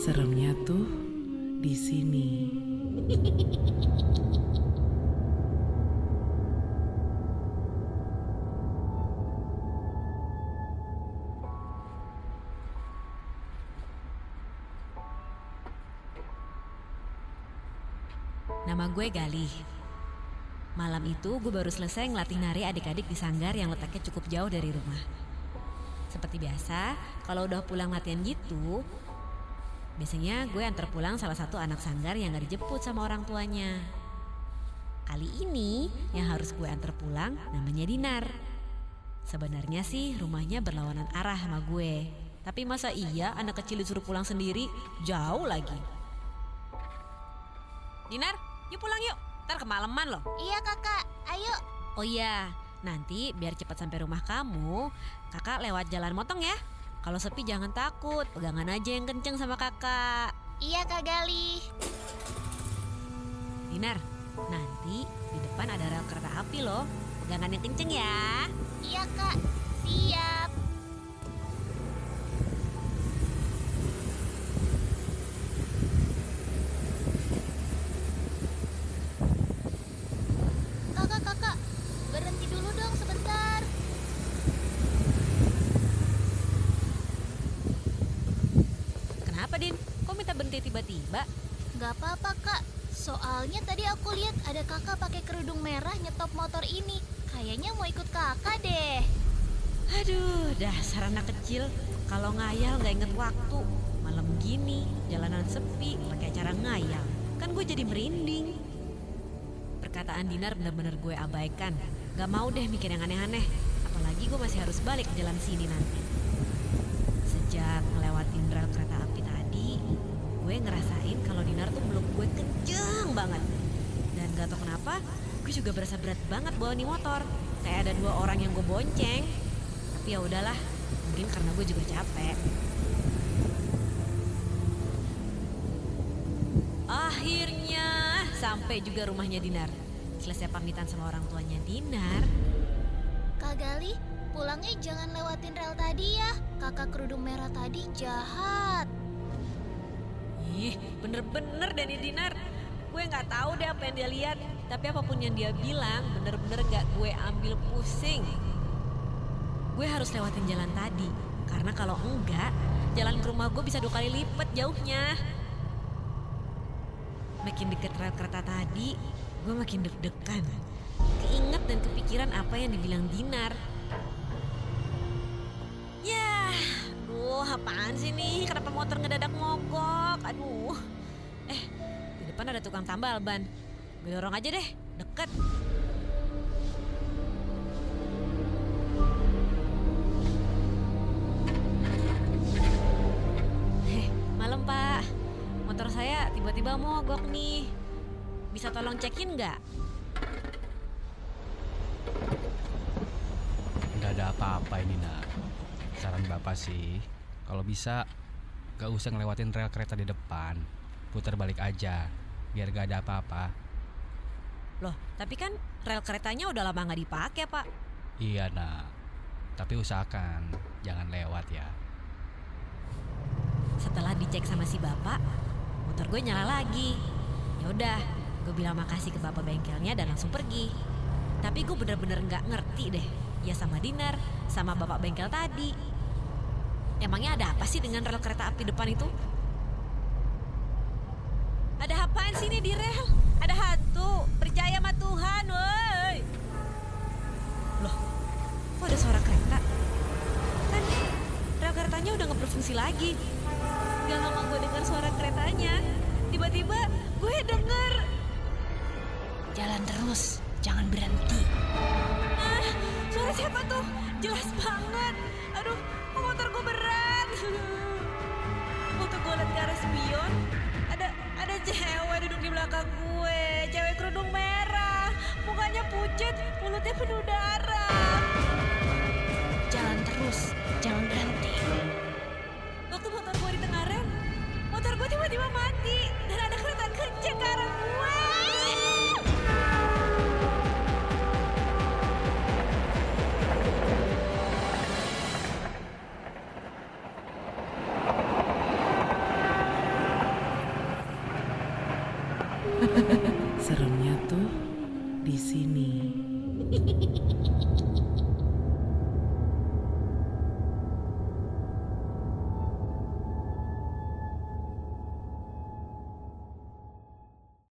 Seremnya tuh di sini. Nama gue Galih. Malam itu gue baru selesai ngelatih nari adik-adik di sanggar yang letaknya cukup jauh dari rumah. Seperti biasa, kalau udah pulang latihan gitu, biasanya gue antar pulang salah satu anak sanggar yang gak dijemput sama orang tuanya. Kali ini yang harus gue antar pulang namanya Dinar. Sebenarnya sih rumahnya berlawanan arah sama gue. Tapi masa iya anak kecil disuruh pulang sendiri jauh lagi. Dinar, yuk pulang yuk. Ntar kemalaman loh. Iya kakak, ayo. Oh iya, nanti biar cepat sampai rumah kamu, kakak lewat jalan motong ya. Kalau sepi jangan takut, pegangan aja yang kenceng sama kakak. Iya kak Gali. Dinar, nanti di depan ada rel kereta api loh. Pegangan yang kenceng ya. Kenapa Din? Kok minta berhenti tiba-tiba? Gak apa-apa kak, soalnya tadi aku lihat ada kakak pakai kerudung merah nyetop motor ini. Kayaknya mau ikut kakak deh. Aduh, dasar anak kecil. Kalau ngayal nggak inget waktu. Malam gini, jalanan sepi, pakai cara ngayal. Kan gue jadi merinding. Perkataan Dinar benar-benar gue abaikan. Gak mau deh mikir yang aneh-aneh. Apalagi gue masih harus balik ke jalan sini nanti. Sejak ngelewatin gue juga berasa berat banget bawa nih motor. Kayak ada dua orang yang gue bonceng. Tapi ya udahlah, mungkin karena gue juga capek. Akhirnya sampai juga rumahnya Dinar. Selesai pamitan sama orang tuanya Dinar, Kak Gali, pulangnya jangan lewatin rel tadi ya. Kakak kerudung merah tadi jahat. Ih, bener-bener Dani Dinar. Gue nggak tahu deh apa yang dia lihat. Tapi apa pun yang dia bilang, bener-bener gak gue ambil pusing. Gue harus lewatin jalan tadi. Karena kalau enggak, jalan ke rumah gue bisa dua kali lipat jauhnya. Makin deket rel kereta tadi, gue makin deg-degan. Keinget dan kepikiran apa yang dibilang Dinar. Ya, aduh apaan sih nih? Kenapa motor ngedadak mogok? Aduh. Depan ada tukang tambal ban. Gue dorong aja deh, deket. Heh, malam pak. Motor saya tiba-tiba mogok nih. Bisa tolong cekin nggak? Nggak ada apa-apa ini nak. Saran bapak sih, kalau bisa gak usah ngelewatin rel kereta di depan. Putar balik aja, biar gak ada apa-apa. Loh, tapi kan rel keretanya udah lama nggak dipakai pak. Iya nak, tapi usahakan jangan lewat ya. Setelah dicek sama si bapak, motor gue nyala lagi. Ya udah, gue bilang makasih ke bapak bengkelnya dan langsung pergi. Tapi gue bener-bener nggak ngerti deh, ya sama Dinar, sama bapak bengkel tadi. Emangnya ada apa sih dengan rel kereta api depan itu? Ada apaan sih ini di rel? Ada hantu. Percaya sama Tuhan, woi. Loh, kok ada suara kereta? Kan rel keretanya udah nggak berfungsi lagi. Gak lama gue dengar suara keretanya. Tiba-tiba gue denger. Jalan terus, jangan berhenti. Ah, suara siapa tuh? Jelas banget. Lanjut, mulutnya penuh darah. Jalan terus, jangan berhenti. Waktu motor gue di tengah rem, motor gue tiba-tiba mati. Dan ada kereta kenceng ke arah gue. Seremnya tuh di sini.